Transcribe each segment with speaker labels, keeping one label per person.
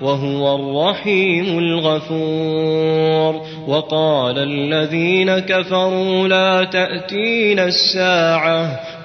Speaker 1: وهو الرحيم الغفور وقال الذين كفروا لا تأتين الساعة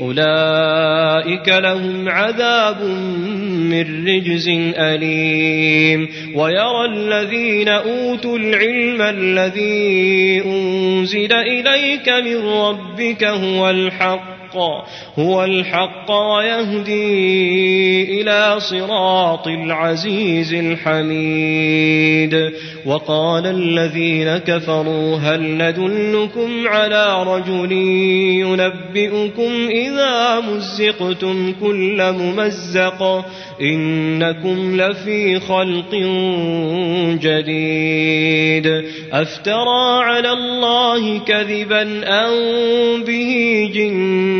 Speaker 1: أولئك لهم عذاب من رجز أليم ويرى الذين أوتوا العلم الذي أنزل إليك من ربك هو الحق الحق هو الحق ويهدي إلى صراط العزيز الحميد وقال الذين كفروا هل ندلكم على رجل ينبئكم إذا مزقتم كل ممزق إنكم لفي خلق جديد أفترى على الله كذبا أن به جنة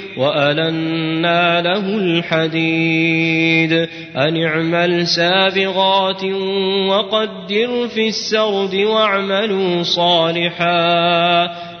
Speaker 1: وألنا له الحديد أن اعمل سابغات وقدر في السرد واعملوا صالحا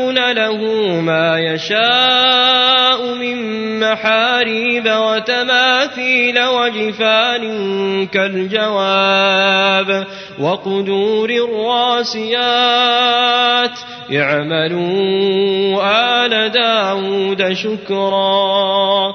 Speaker 1: يملكون له ما يشاء من محاريب وتماثيل وجفان كالجواب وقدور الراسيات اعملوا آل داود شكرا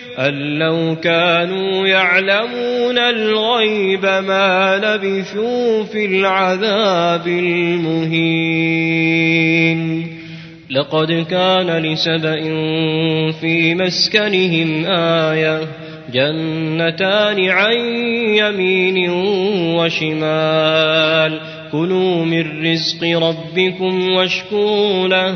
Speaker 1: أن لو كانوا يعلمون الغيب ما لبثوا في العذاب المهين لقد كان لسبإ في مسكنهم آية جنتان عن يمين وشمال كلوا من رزق ربكم واشكوا له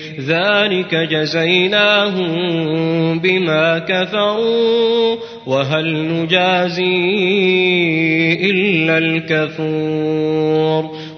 Speaker 1: ذلك جزيناهم بما كفروا وهل نجازي إلا الكفور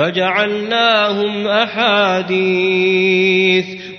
Speaker 1: فجعلناهم أحاديث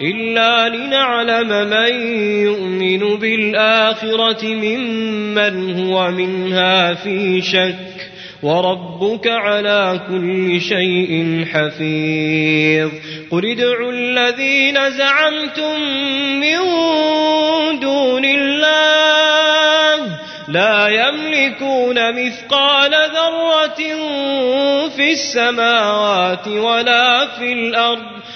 Speaker 1: إلا لنعلم من يؤمن بالآخرة ممن هو منها في شك وربك على كل شيء حفيظ قل ادعوا الذين زعمتم من دون الله لا يملكون مثقال ذرة في السماوات ولا في الأرض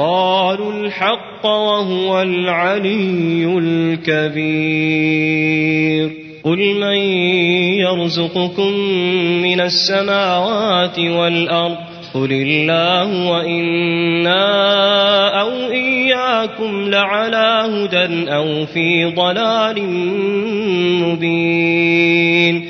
Speaker 1: قالوا الحق وهو العلي الكبير قل من يرزقكم من السماوات والارض قل الله وانا او اياكم لعلى هدى او في ضلال مبين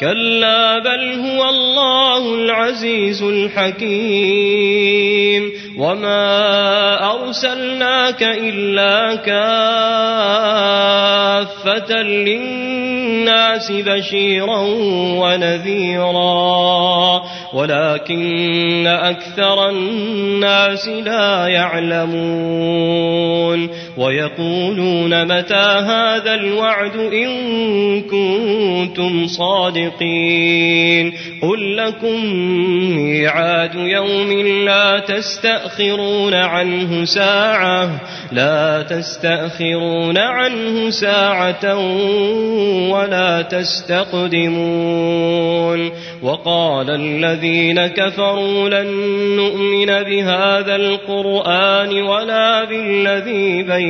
Speaker 1: كلا بل هو الله العزيز الحكيم وما أرسلناك إلا كافة للناس بشيرا ونذيرا ولكن أكثر الناس لا يعلمون ويقولون متى هذا الوعد إن كنتم صادقين قل لكم ميعاد يوم لا تستأخرون عنه ساعة لا تستأخرون عنه ساعة ولا تستقدمون وقال الذين كفروا لن نؤمن بهذا القرآن ولا بالذي بين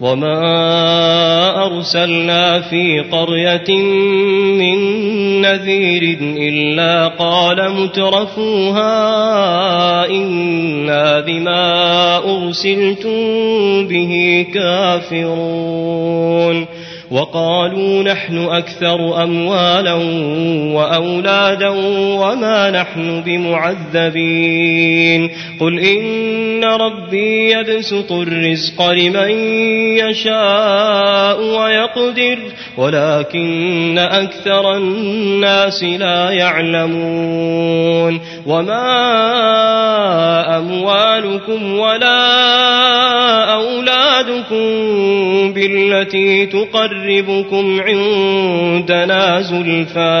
Speaker 1: وما أرسلنا في قرية من نذير إلا قال مترفوها إنا بما أرسلتم به كافرون وقالوا نحن أكثر أموالا وأولادا وما نحن بمعذبين قل إن ربي يبسط الرزق لمن يشاء ويقدر ولكن أكثر الناس لا يعلمون وما أموالكم ولا أولادكم وعدكم بالتي تقربكم عندنا زلفى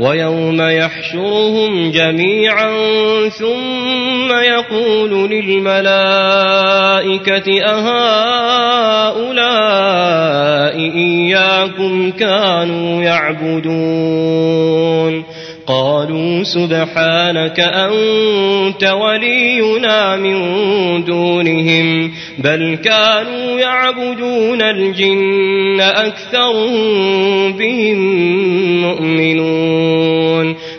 Speaker 1: ويوم يحشرهم جميعا ثم يقول للملائكة أهؤلاء إياكم كانوا يعبدون قالوا سبحانك أنت ولينا من دونهم بل كانوا يعبدون الجن أكثر بهم مؤمنون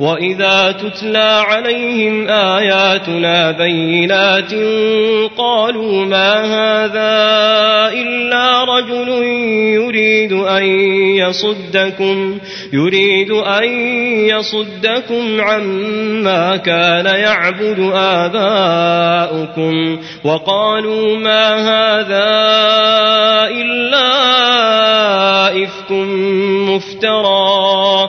Speaker 1: وإذا تتلى عليهم آياتنا بينات قالوا ما هذا إلا رجل يريد أن يصدكم يريد أن يصدكم عما كان يعبد آباؤكم وقالوا ما هذا إلا إفك مفترى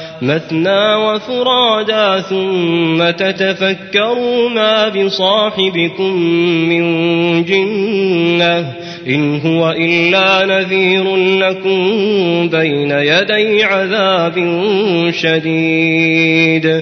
Speaker 1: مثنى وفرادى ثم تتفكروا ما بصاحبكم من جنة إن هو إلا نذير لكم بين يدي عذاب شديد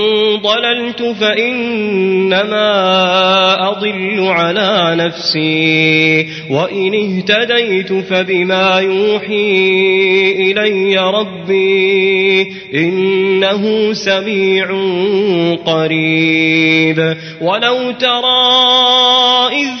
Speaker 1: ضللت فإنما أضل على نفسي وإن اهتديت فبما يوحي إلي ربي إنه سميع قريب ولو ترى إذ